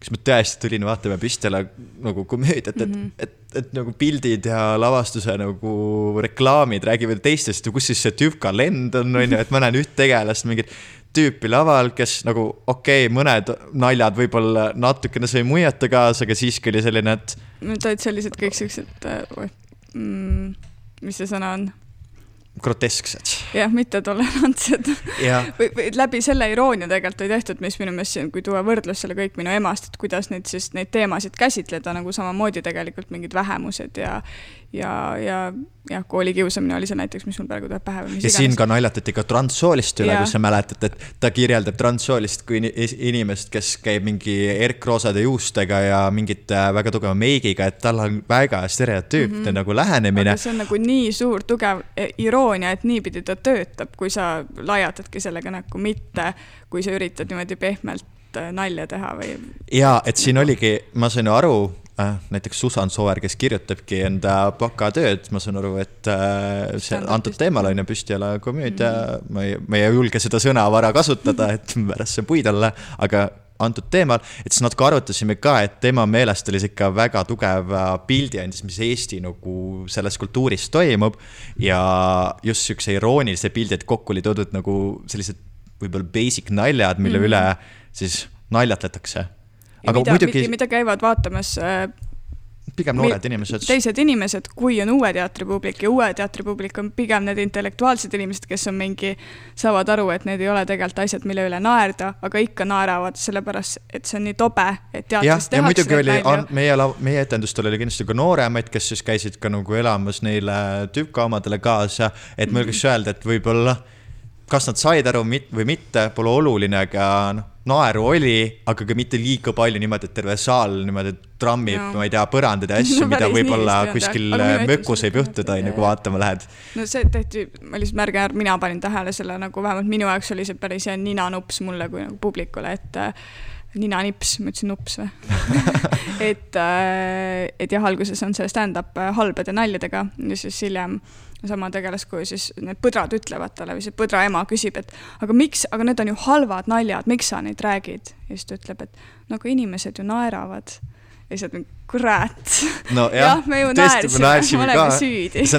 kas ma tõesti tulin vaatama Püstjala nagu komöödiat, et mm, -hmm. et, et, et nagu pildid ja lavastuse nagu reklaamid räägivad teistest ja kus siis see tüv kalend on, on ju, et ma näen üht tegelast, mingit tüüpi laval, kes nagu okei okay,, mõned naljad võib-olla natukene sõi muiata kaasa, aga siiski oli selline, et Need olid sellised kõik siuksed äh, mm, mis see sõna on? grotesksed. jah, mittetolerantsed või, või läbi selle iroonia tegelikult oli tehtud, mis minu meelest siin, kui tuua võrdlus selle kõik minu emast, et kuidas neid siis, neid teemasid käsitleda nagu samamoodi tegelikult mingid vähemused ja ja, ja jah, koolikiusamine oli see näiteks, mis mul praegu tuleb pähe või mis ja siin ka naljatati ka transsoolist üle, kui sa mäletad, et ta kirjeldab transsoolist kui ini- inimest, kes käib mingi erkroosade juustega ja mingite väga tugeva meigiga, et tal on väga stereotüüpne mm -hmm. nagu lähenemine. See on nagu nii suur tugev eh, iroonia, et niipidi ta töötab, kui sa laiatadki sellega näkku, mitte kui sa üritad niimoodi pehmelt eh, nalja teha või ja et siin oligi, ma sain aru äh, näiteks Susan Sooäär, kes kirjutabki enda bakatööd, ma saan aru, et äh, see antud teemal on ju Püstjala komöödia mm, -hmm. ma ei, ma ei julge seda sõnavara kasutada, et pärast see puid olla, aga antud teemal, et siis natuke arutasime ka, et tema meelest oli see ikka väga tugev äh, pildi andis, mis Eesti nagu selles kultuuris toimub. ja just siukse iroonilise pildi, et kokku oli toodud nagu sellised võib-olla basic naljad, mille mm üle siis naljatletakse. Aga mida, muidugi mida käivad vaatamas äh, pigem noored inimesed. teised inimesed, kui on uue teatripublik ja uue teatripublik on pigem need intellektuaalsed inimesed, kes on mingi, saavad aru, et need ei ole tegelikult asjad, mille üle naerda, aga ikka naeravad, sellepärast et see on nii tobe, et teatris ja muidugi tehakse oli, meie meie etendustel oli kindlasti ka nooremaid, kes siis käisid ka nagu elamas neile tüka omadele kaasa, et ma julgeks öelda, et võib-olla kas nad said aru mit- või mitte, pole oluline, aga noh, naeru oli, aga ka mitte liiga palju niimoodi, et terve saal niimoodi trammib Jaa. ma ei tea, põrandad ja asju No no, mida võib-olla kuskil mökus ei etendusel- pühtuda, on ju, kui vaatama lähed. no see tehti, ma lihtsalt märgin, mina panin tähele selle nagu vähemalt minu jaoks oli see päris hea ninanups mulle kui nagu publikule, et äh, ninanips, ma ütlesin nups või et äh,, et jah, alguses on see stand-up äh, halbade naljadega ja siis hiljem sama tegelaskuju siis need põdrad ütlevad talle või see põdra ema küsib, et aga miks, aga need on ju halvad naljad, miks sa neid räägid? ja siis ta ütleb, et no aga inimesed ju naeravad. ja siis on kurat. no jah, me ju naersime,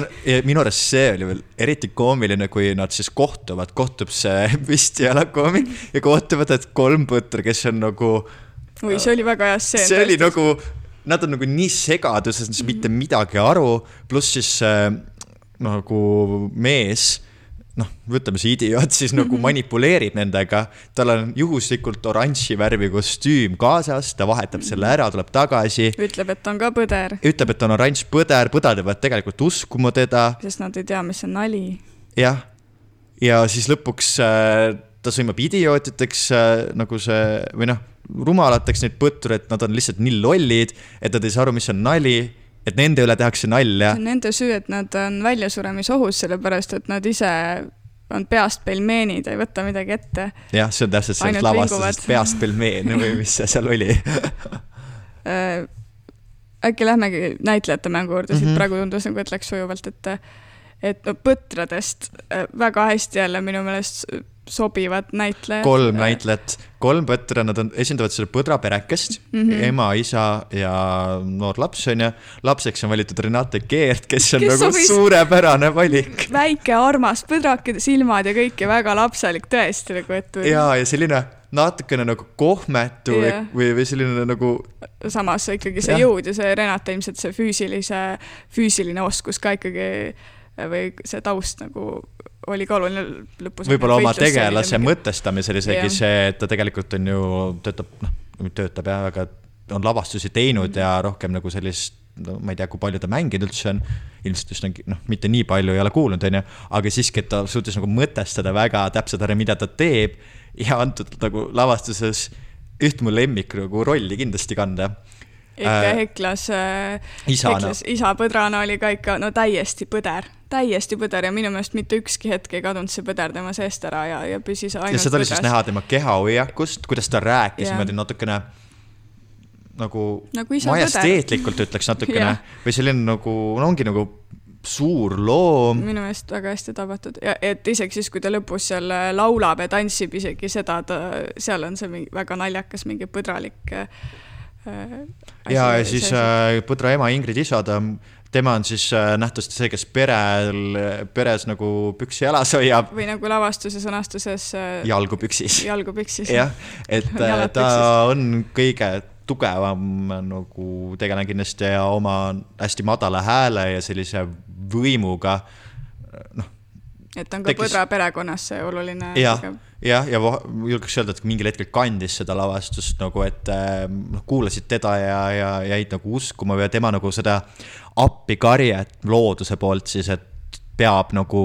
on, minu arust see oli veel eriti koomiline, kui nad siis kohtuvad, kohtub see püstijalakoomik ja kohtuvad need kolm põtra, kes on nagu, oi, see oli väga hea stseen. see oli nagu, nad on nagu nii segaduses, nad ei saa mitte midagi aru, pluss siis äh, nagu mees noh, võtame see idioot siis nagu manipuleerib nendega, tal on juhuslikult oranži värvi kostüüm kaasas, ta vahetab selle ära, tuleb tagasi. Ütleb, et on ka põder, ütleb, et on oranž põder, põdad peavad tegelikult uskuma teda, sest nad ei tea, mis on nali. jah. ja siis lõpuks äh, ta sõimab idiootideks äh, nagu see või noh, rumalateks neid põtru, et nad on lihtsalt nii lollid, et nad ei saa aru, mis on nali, et nende üle tehakse nalja see on nende süü, et nad on väljasuremisohus, sellepärast et nad ise on peast pelmeenid, ei võta midagi ette jah, see on täpselt sellest lavastusest peast pelmeen või mis see seal oli. äh,. äkki lähmegi näitlejate mängu juurde, siit Mhm. praegu tundus nagu, et läks sujuvalt, et et no põtradest äh, väga hästi jälle minu meelest sobivad näitlejad. kolm näitlejat, kolm põtra, nad on, esindavad seda põdra perekest mm. -hmm. ema, isa ja noor laps on ju. lapseks on valitud Renate Keert, kes on Kes nagu sobis- suurepärane valik. väike armas põdrake, silmad ja kõik ja väga lapselik tõesti nagu, et ja, ja selline natukene nagu kohmetu või Jah. või, või selline nagu samas ikkagi see Jah. jõud ja see Renate ilmselt see füüsilise, füüsiline oskus ka ikkagi või see taust nagu oli ka oluline lõpus. võib-olla oma tegelase. mõtestamisel isegi Jah. see, et ta tegelikult on ju, töötab, noh, töötab jah, aga on lavastusi teinud ja rohkem nagu sellist no ma ei tea, kui palju ta mänginud üldse on, ilmselt just nagu noh, mitte nii palju ei ole kuulnud, onju, aga siiski, et ta suutis nagu mõtestada väga täpselt ära, mida ta teeb ja antud nagu lavastuses üht mu lemmik nagu rolli kindlasti kanda. ikka Äh, Heklas äh. Heklas isa põdrana oli ka ikka no täiesti põder, täiesti põder ja minu meelest mitte ükski hetk ei kadunud see põder tema seest ära ja, ja püsis ainult ja seda oli siis näha tema kehahoiakust, kuidas ta rääkis niimoodi natukene nagu, Nagu majesteetlikult ütleks natukene. Või selline nagu, no ongi nagu suur loom. minu meelest väga hästi tabatud. Ja et isegi siis, kui ta lõpus seal äh, laulab ja tantsib, isegi seda ta, seal on see mingi väga naljakas, mingi põdralik äh, asi ja, ja siis äh, Põdra ema Ingrid isa, ta, tema on siis äh, nähtavasti see, kes perel, peres nagu püksi jalas hoiab, või nagu lavastuse sõnastuses äh, jalgu püksis. jalgu püksis. jah, et äh, ta on kõige tugevam nagu tegelane kindlasti ja oma hästi madala hääle ja sellise võimuga, noh, et on ka tekkis- Põdra perekonnas see oluline. jah, jah, ja vo- julgeks öelda, et mingil hetkel kandis seda lavastust nagu, et äh, noh, kuulasid teda ja, ja jäid nagu uskuma ja tema nagu seda appikarjet looduse poolt siis, et peab nagu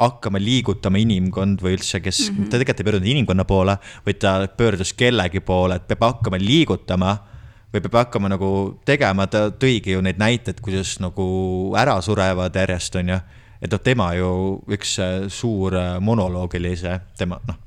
hakkama liigutama inimkond või üldse, kes mm, -hmm. ta tegelikult ei pöördunud inimkonna poole, vaid ta pöördus kellegi poole, et peab hakkama liigutama või peab hakkama nagu tegema, ta tõigi ju neid näiteid, kuidas nagu ära surevad järjest, on ju et noh, tema ju üks äh, suur äh, monoloog oli see, tema noh,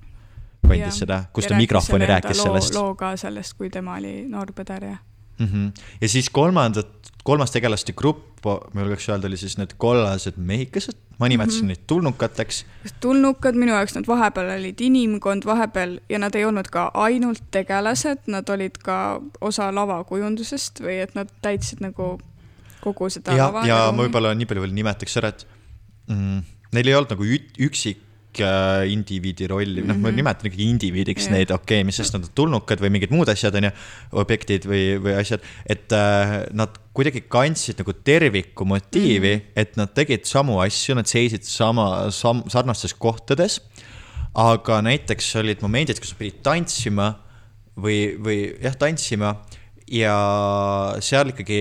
kandis seda, kus ta mikrofoni rääkis loo, sellest loo ka sellest, kui tema oli noor põder ja mm. -hmm. ja siis kolmandat, kolmas tegelaste grupp, ma julgeks öelda, oli siis need kollased mehikesed, ma nimetasin mm -hmm. neid tulnukateks. tulnukad minu jaoks nad vahepeal olid inimkond vahepeal ja nad ei olnud ka ainult tegelased, nad olid ka osa lavakujundusest või et nad täitsid nagu kogu seda ja, lava. ja ma võib-olla nii palju veel nimetaks ära, et mm, neil ei olnud nagu üksik äh, indiviidi rolli, noh, ma nimetan ikkagi indiviidiks Jah. neid, okei okay,, mis sest nad on tulnukad või mingid muud asjad, on ju, objektid või, või asjad, et äh, nad kuidagi kandsid nagu terviku motiivi mm, -hmm. et nad tegid samu asju, nad seisid sama, sam-, sarnastes kohtades, aga näiteks olid momendid, kus pidid tantsima või, või jah, tantsima ja seal ikkagi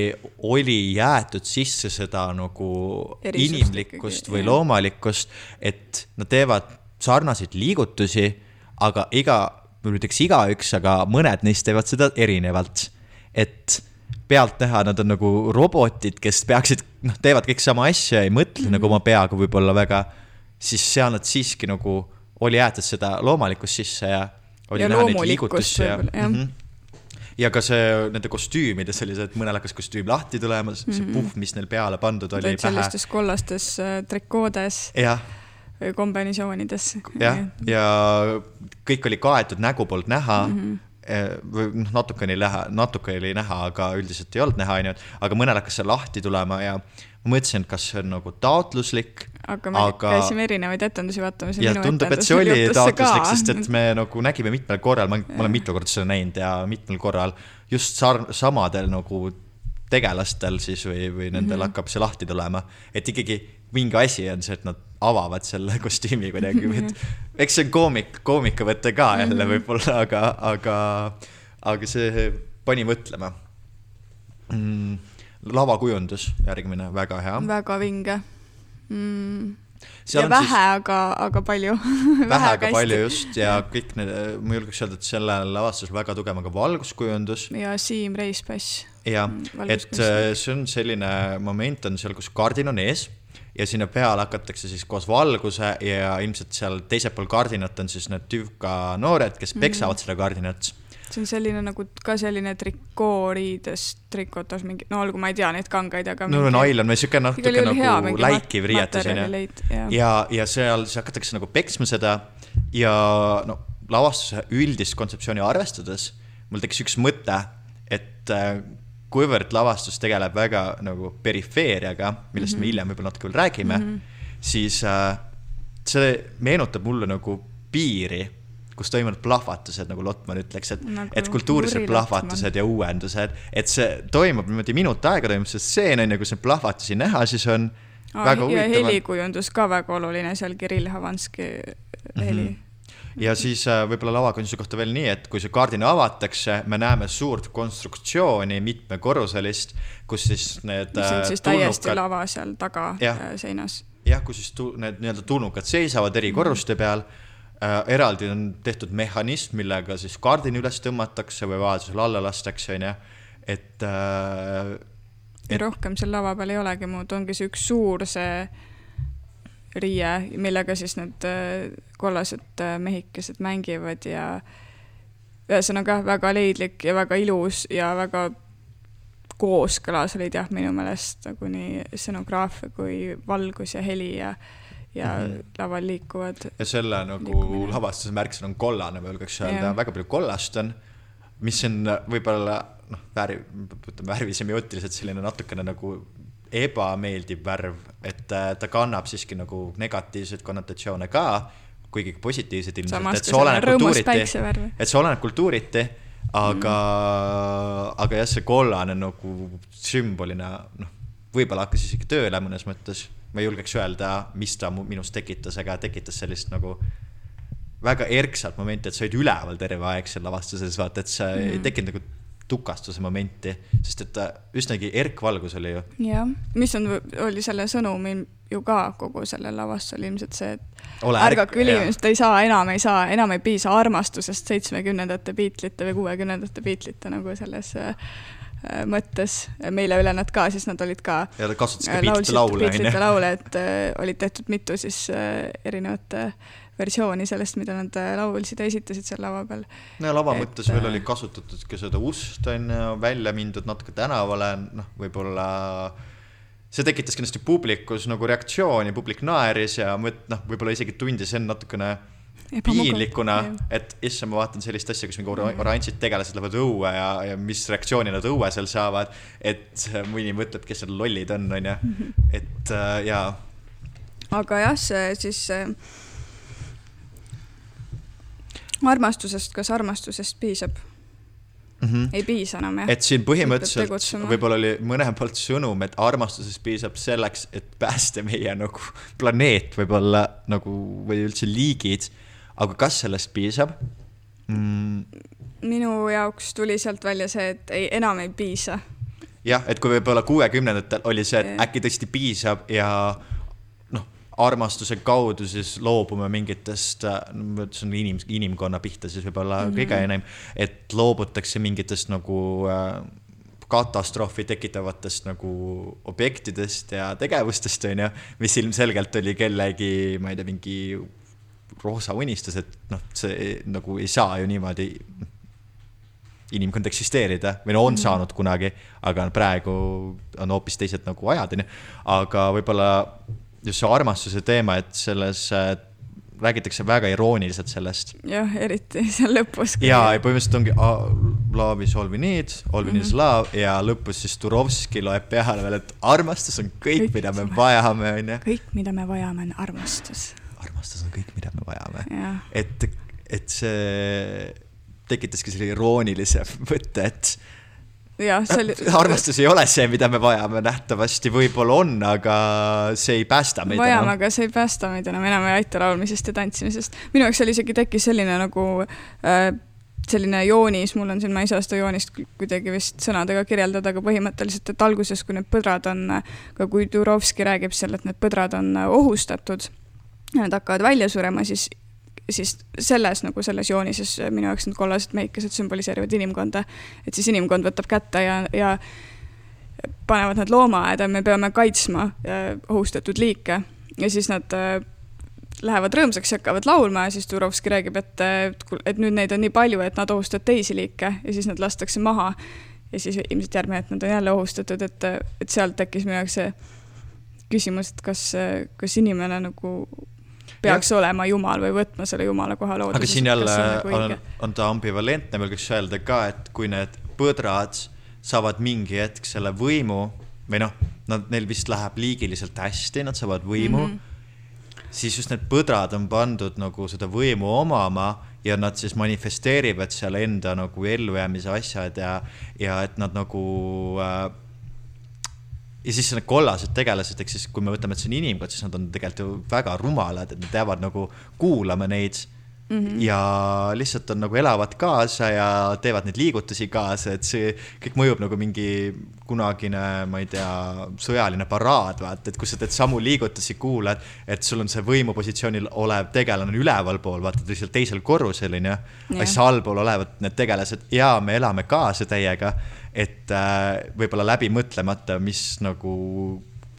oli jäetud sisse seda nagu Erisust inimlikkust ikkagi, või jah. loomalikust, et nad teevad sarnaseid liigutusi, aga iga, ma ütleks igaüks, aga mõned neist teevad seda erinevalt. et pealtnäha nad on nagu robotid, kes peaksid, noh, teevad kõik sama asja, ei mõtle mm -hmm. nagu oma peaga võib-olla väga, siis seal nad siiski nagu, oli jäetud seda loomalikkust sisse ja oli Ja näha neid liigutusi ja võib-olla, jah. Mhm. Ja ka see, nende kostüümide sellised, mõnel hakkas kostüüm lahti tulema, see puhv, mis neil peale pandud oli sellistes kollastes äh, trikoodes jah, või kombinatsioonides. jah, ja kõik oli kaetud nägu poolt näha. Mm. -hmm või noh, natukene oli näha, natuke oli näha, aga üldiselt ei olnud näha, onju, aga mõnel hakkas see lahti tulema ja ma mõtlesin, et kas see on nagu taotluslik. aga me aga... käisime erinevaid etendusi vaatamas ja tundub, et see oli taotluslik, sest et me nagu nägime mitmel korral, ma ma olen mitu korda seda näinud ja mitmel korral just sar-, samadel nagu tegelastel siis või, või nendel mm -hmm. hakkab see lahti tulema, et ikkagi mingi asi on see, et nad avavad selle kostüümi kuidagi või et eks see on koomik, koomikavõte ka jälle võib-olla, aga, aga, aga see pani mõtlema mm,. lavakujundus, järgmine, väga hea. väga vinge mm.. Ja on vähe siis- aga, aga palju vähe, aga palju. just ja kõik need, ma julgeks öelda, et sellel lavastusel väga tugev on ka valguskujundus ja Siim Reispass. jah Mm,, et äh, see on selline moment on seal, kus kardin on ees ja sinna peale hakatakse siis koos valguse ja ilmselt seal teisel pool kardinat on siis need tüvka noored, kes peksavad seda kardinat. See on selline nagu ka selline trikooriidest trikotas mingi, no olgu, ma ei tea neid kangaid, aga no nailon või siuke natuke igal juhul hea nagu mingi läikiv riietus onju. jah. ja, ja seal siis hakatakse nagu peksma seda ja no lavastuse üldist kontseptsiooni arvestades mul tekkis üks mõte, et äh, kuivõrd lavastus tegeleb väga nagu perifeeriaga, millest mm -hmm. me hiljem võib-olla natuke veel räägime mm, -hmm. siis äh, see meenutab mulle nagu piiri, kus toimuvad plahvatused, nagu Lotman ütleks, et Nagu et Lotman. plahvatused ja uuendused, et see toimub niimoodi minut aega toimub see stseen on ju, kus neid plahvatusi näha, siis on Aa, väga ja huvitav. helikujundus ka väga oluline seal Kirill Havanski heli mm. -hmm. ja siis äh, võib-olla lavakunstuse kohta veel nii, et kui see kardina avatakse, me näeme suurt konstruktsiooni mitmekorruselist, kus siis need mis on äh, siis täiesti tulnukad- lava seal taga Jah. äh, seinas. jah, kus siis tu- need nii-öelda tulnukad seisavad eri korruste peal äh,. Eraldi on tehtud mehhanism, millega siis kardin üles tõmmatakse või vajadusel alla lastakse, onju. et äh, ja rohkem seal lava peal ei olegi muud, ongi see üks suur see riie, millega siis need äh, kollased äh, mehikesed mängivad ja ühesõnaga väga leidlik ja väga ilus ja väga kooskõlas olid jah, minu meelest nagu nii stseноgraafia kui valgus ja heli ja ja mm -hmm. laval liikuvad. ja selle nagu liikumine. lavastuse märksõna on kollane, ma julgeks öelda, väga palju kollast on, mis on võib-olla noh, värv, ütleme värvisemiotiliselt selline natukene nagu ebameeldiv värv, et äh, ta kannab siiski nagu negatiivseid konnotatsioone ka, kuigi positiivseid ilmselt, et see oleneb kultuuriti, et see oleneb kultuuriti aga mm., aga jah, see kollane nagu sümbolina, noh, võib-olla hakkas isegi tööle mõnes mõttes. Ma ei julgeks öelda, mis ta minus tekitas, aga tekitas sellist nagu väga erksat momenti, et sa olid üleval terve aeg seal lavastuses, vaata, et sa mm. ei tekkinud nagu tukastuse momenti, sest et üsnagi erkvalgus oli ju. jah, mis on, oli selle sõnumi ju ka kogu sellel lavastusel ilmselt see, et Ole ärgake ülimust, ei saa, enam ei saa, enam ei piisa armastusest seitsmekümnendate Beatlesite või kuuekümnendate Beatlesite nagu selles äh, mõttes, meile üle nad ka, siis nad olid ka. ja ta kasutas ka Beatlesite laule. Beatlesite laule, et äh, olid tehtud mitu siis äh, erinevate äh, versiooni sellest, mida nad äh, laulsid ja esitasid seal lava peal. no ja lava et, mõttes veel äh, oli kasutatud ka seda ust on ju, välja mindud natuke tänavale, noh, võib-olla see tekitas kindlasti publikus nagu reaktsiooni, publik naeris ja mõt-, noh, võib-olla isegi tundis end natukene piinlikuna, et issand, ma vaatan sellist asja, kus mingi or oranžid tegelased lähevad õue ja, ja mis reaktsiooni nad õue seal saavad. et mõni mõtleb, kes need lollid on, on ju, mhm. et äh, jaa. aga jah, see siis äh, armastusest, kas armastusest piisab mm? -hmm. ei piisa enam jah. et siin põhimõtteliselt võib-olla oli mõne poolt sõnum, et armastusest piisab selleks, et päästa meie nagu planeet võib-olla nagu või üldse liigid. Aga kas sellest piisab mm.? minu jaoks tuli sealt välja see, et ei, enam ei piisa. jah, et kui võib-olla kuuekümnendatel oli see, et äkki tõesti piisab ja armastuse kaudu siis loobume mingitest, see on inim-, inimkonna pihta siis võib-olla mm -hmm. kõige enim, et loobutakse mingitest nagu äh, katastroofi tekitavatest nagu objektidest ja tegevustest, on ju, mis ilmselgelt oli kellegi, ma ei tea, mingi roosa unistus, et noh, see nagu ei saa ju niimoodi inimkond eksisteerida või no on -hmm. saanud kunagi, aga praegu on hoopis teised nagu ajad, on ju. aga võib-olla just see armastuse teema, et selles äh, räägitakse väga irooniliselt sellest. jah, eriti seal lõpus. ja, ja põhimõtteliselt ongi love is all we need, all we need is mhm. love ja lõpus siis Turovski loeb peale veel, et armastus on kõik, kõik, mida me vajame, onju. kõik, mida me vajame, on armastus. Armastus on kõik, mida me vajame. et, et see tekitaski selle iroonilise mõtte, et jah, see oli. armastus ei ole see, mida me vajame, nähtavasti võib-olla on, aga see ei päästa meid vajame, aga see ei päästa meid enam, enam ei aita laulmisest ja tantsimisest. minu jaoks seal isegi tekkis selline nagu äh, selline joonis, mul on siin, ma ei saa seda joonist kuidagi vist sõnadega kirjeldada, aga põhimõtteliselt, et alguses, kui need põdrad on, ka kui Turovski räägib seal, et need põdrad on ohustatud, nad hakkavad välja surema, siis siis selles nagu selles joonises minu jaoks need kollased meikesed sümboliseerivad inimkonda. et siis inimkond võtab kätte ja, ja panevad nad loomaaeda, me peame kaitsma äh, ohustatud liike ja siis nad äh, lähevad rõõmsaks ja hakkavad laulma ja siis Turovski räägib, et, et nüüd neid on nii palju, et nad ohustavad teisi liike ja siis nad lastakse maha. ja siis ilmselt järgmine hetk nad on jälle ohustatud, et, et sealt tekkis minu jaoks see küsimus, et kas, kas inimene nagu peaks ja. olema jumal või võtma selle jumala koha looduses. aga siin jälle nagu on, on ta ambivalentne, veel võiks öelda ka, et kui need põdrad saavad mingi hetk selle võimu või noh, nad, neil vist läheb liigiliselt hästi, nad saavad võimu mm. -hmm. siis just need põdrad on pandud nagu seda võimu omama ja nad siis manifesteerivad seal enda nagu ellujäämise asjad ja, ja et nad nagu äh, ja siis need kollased tegelased, ehk siis kui me võtame, et see on inimkond, siis nad on tegelikult ju väga rumalad, et nad jäävad nagu kuulama neid mm. -hmm. ja lihtsalt on nagu elavad kaasa ja teevad neid liigutusi kaasa, et see kõik mõjub nagu mingi kunagine, ma ei tea, sõjaline paraad, vaata, et kui sa teed samu liigutusi, kuulad, et sul on see võimupositsioonil olev tegelane ülevalpool, vaata, ta lihtsalt teisel korrusel on ju, aga siis allpool olevad need tegelased ja me elame kaasa täiega et äh, võib-olla läbi mõtlemata, mis nagu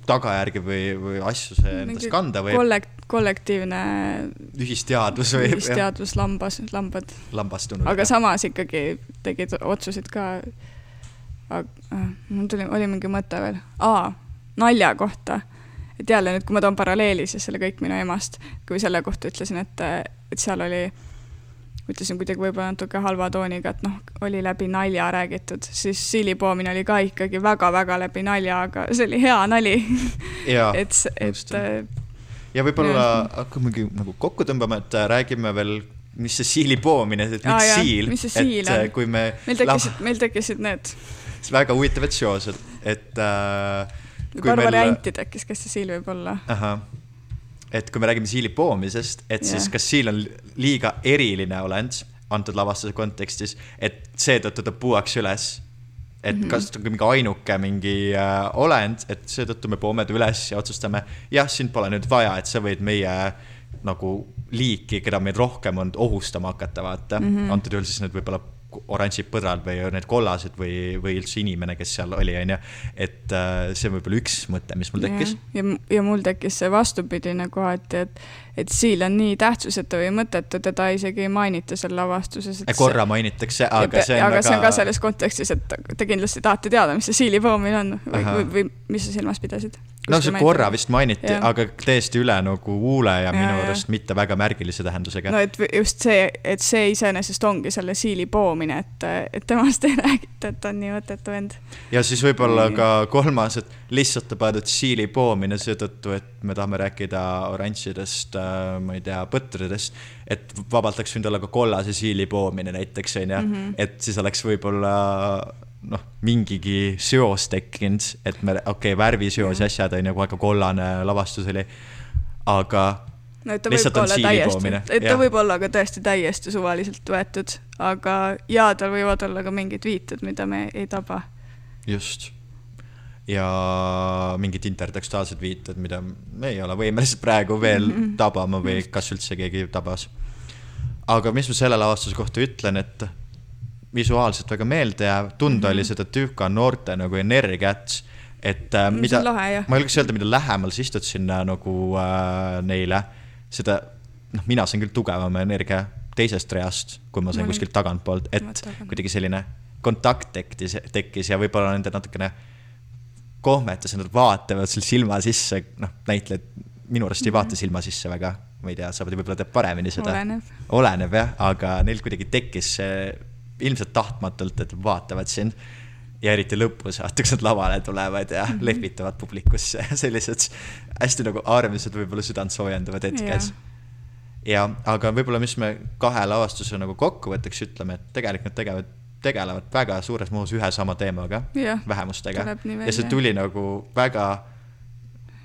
tagajärgi või, või asju see endas kanda võib. kollekt-, kollektiivne. ühisteadvus või. ühisteadvus, lambas, lambad. lambastunud. aga jah. samas ikkagi tegid otsuseid ka äh, mul tuli, oli mingi mõte veel, aa, nalja kohta. et jälle nüüd, kui ma toon paralleeli siis selle Kõik minu emast, kui selle kohta ütlesin, et, et seal oli, ütlesin kuidagi võib-olla natuke halva tooniga, et noh, oli läbi nalja räägitud, siis siilipoomine oli ka ikkagi väga-väga läbi nalja, aga see oli hea nali. Et, et ja võib-olla hakkamegi nagu kokku tõmbama, et räägime veel mis see siili poomine, et miks ah, siil, et on? kui me meil tekkisid, meil tekkisid need. Väga huvitavad seosed, et äh, paar varianti meil... tekkis, kes see siil võib olla. ahah, et kui me räägime siili poomisest, et yeah. siis kas siil on liiga eriline olend antud lavastuse kontekstis, et seetõttu ta puuakse üles. et mm -hmm. kas ta on mingi ainuke mingi äh, olend, et seetõttu me poome ta üles ja otsustame, jah, sind pole nüüd vaja, et sa võid meie nagu liiki, keda meid rohkem on ohustama hakata, vaata mm. -hmm. antud juhul siis need võib-olla oranžid põdrad või need kollased või, või üldse inimene, kes seal oli, onju. et äh, see on võib-olla üks mõte, mis mul tekkis. ja, ja, mul tekkis see vastupidine kohati, et, et siil on nii tähtsusetu või mõttetu, teda isegi ei mainita seal lavastuses. korra see... mainitakse, aga see on aga väga... see on ka selles kontekstis, et te kindlasti tahate teada, mis see siilipoomine on või, või, või mis sa silmas pidasid? No see korra vist mainiti, aga täiesti üle nagu huule ja, ja minu arust mitte väga märgilise tähendusega. no et just see, et see iseenesest ongi selle siili poomine, et, et temast ei räägita, et on nii mõttetu vend. ja siis võib-olla ka kolmas, et lihtsalt ta pandud siili poomine seetõttu, et me tahame rääkida oranžidest, äh, ma ei tea, põtridest. et vabalt oleks võinud olla ka kollase siili poomine näiteks, onju, mhm. et siis oleks võib-olla noh, mingigi seos tekkinud, et me, okei okay,, värviseos ja asjad on ju, kohe ka kollane lavastus oli, aga no et ta võib olla täiesti, et ta võib olla ka tõesti täiesti suvaliselt võetud, aga ja tal võivad olla ka mingid viited, mida me ei taba. just. ja mingid intertekstuaalsed viited, mida me ei ole võimelised praegu veel mm -hmm. tabama või kas üldse keegi tabas. aga mis ma selle lavastuse kohta ütlen, et visuaalselt väga meeldejääv, tunda mm -hmm. oli seda tüüka noorte nagu energiat. et äh, mida, ma julgeks öelda, mida lähemal sa istud sinna nagu äh, neile, seda, noh, mina sain küll tugevama energia teisest reast, kui ma sain ma kuskilt tagantpoolt, et kuidagi selline kontakt tekkis, tekkis ja võib-olla nende natukene kohmetes, nad vaatavad sul silma sisse, noh, näitlejad minu arust ei vaata mhm. silma sisse väga, ma ei tea, sa võib-olla tead paremini seda. oleneb. oleneb jah, aga neil kuidagi tekkis see ilmselt tahtmatult, et vaatavad sind. ja eriti lõpus vaata, kus nad lavale tulevad ja mm -hmm. lehvitavad publikusse sellised hästi nagu armsad, võib-olla südantsoojendavad hetkes. ja, aga võib-olla, mis me kahe lavastuse nagu kokkuvõtteks ütleme, et tegelikult nad tegelevad tegelevad väga suures mahus ühe sama teemaga, vähemustega. ja see tuli nagu väga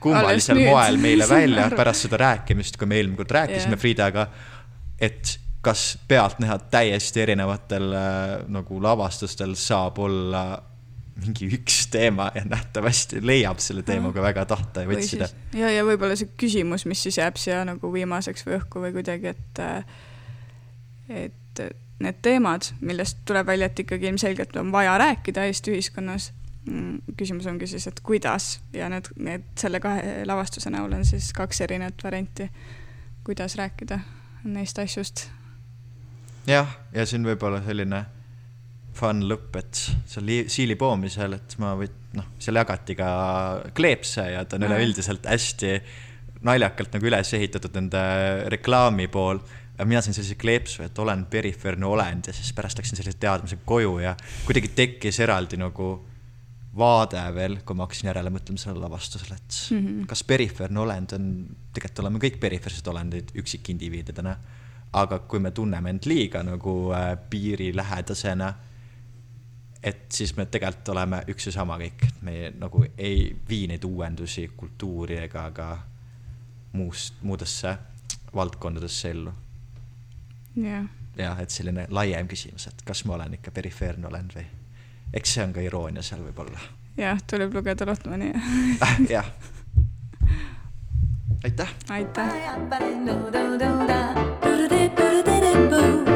kummalisel moel meile välja pärast seda rääkimist, kui me eelmine kord rääkisime yeah. Fridaga, et kas pealtnäha täiesti erinevatel äh, nagu lavastustel saab olla mingi üks teema ja nähtavasti leiab selle teemaga väga tahta ja võtsida. ja, ja võib-olla see küsimus, mis siis jääb siia nagu viimaseks või õhku või kuidagi, et et need teemad, millest tuleb välja, et ikkagi ilmselgelt on vaja rääkida Eesti ühiskonnas, mm, küsimus ongi siis, et kuidas ja need, need selle kahe lavastuse näol on siis kaks erinevat varianti, kuidas rääkida neist asjust jah, ja siin võib-olla selline fun lõpp, et seal siili poomisel, et ma võin, noh, seal jagati ka kleepse ja ta on üleüldiselt hästi naljakalt nagu üles ehitatud nende reklaami pool. mina sain sellise kleepsu, et olen perifeerne olend ja siis pärast läksin sellise teadmisega koju ja kuidagi tekkis eraldi nagu vaade veel, kui ma hakkasin järele mõtlema sellele lavastusele, et mm -hmm. kas perifeerne olend on, tegelikult oleme kõik perifeersed olendid üksikindiviididena aga kui me tunneme end liiga nagu äh, piirilähedasena, et siis me tegelikult oleme üks ja sama kõik, et me nagu ei vii neid uuendusi kultuuri ega ka muust, muudesse valdkondadesse ellu. jah. jah, et selline laiem küsimus, et kas ma olen ikka perifeerne olend või, eks see on ka iroonia seal võib-olla. jah, tuleb lugeda Lotmani jah. aitäh. aitäh. Boo.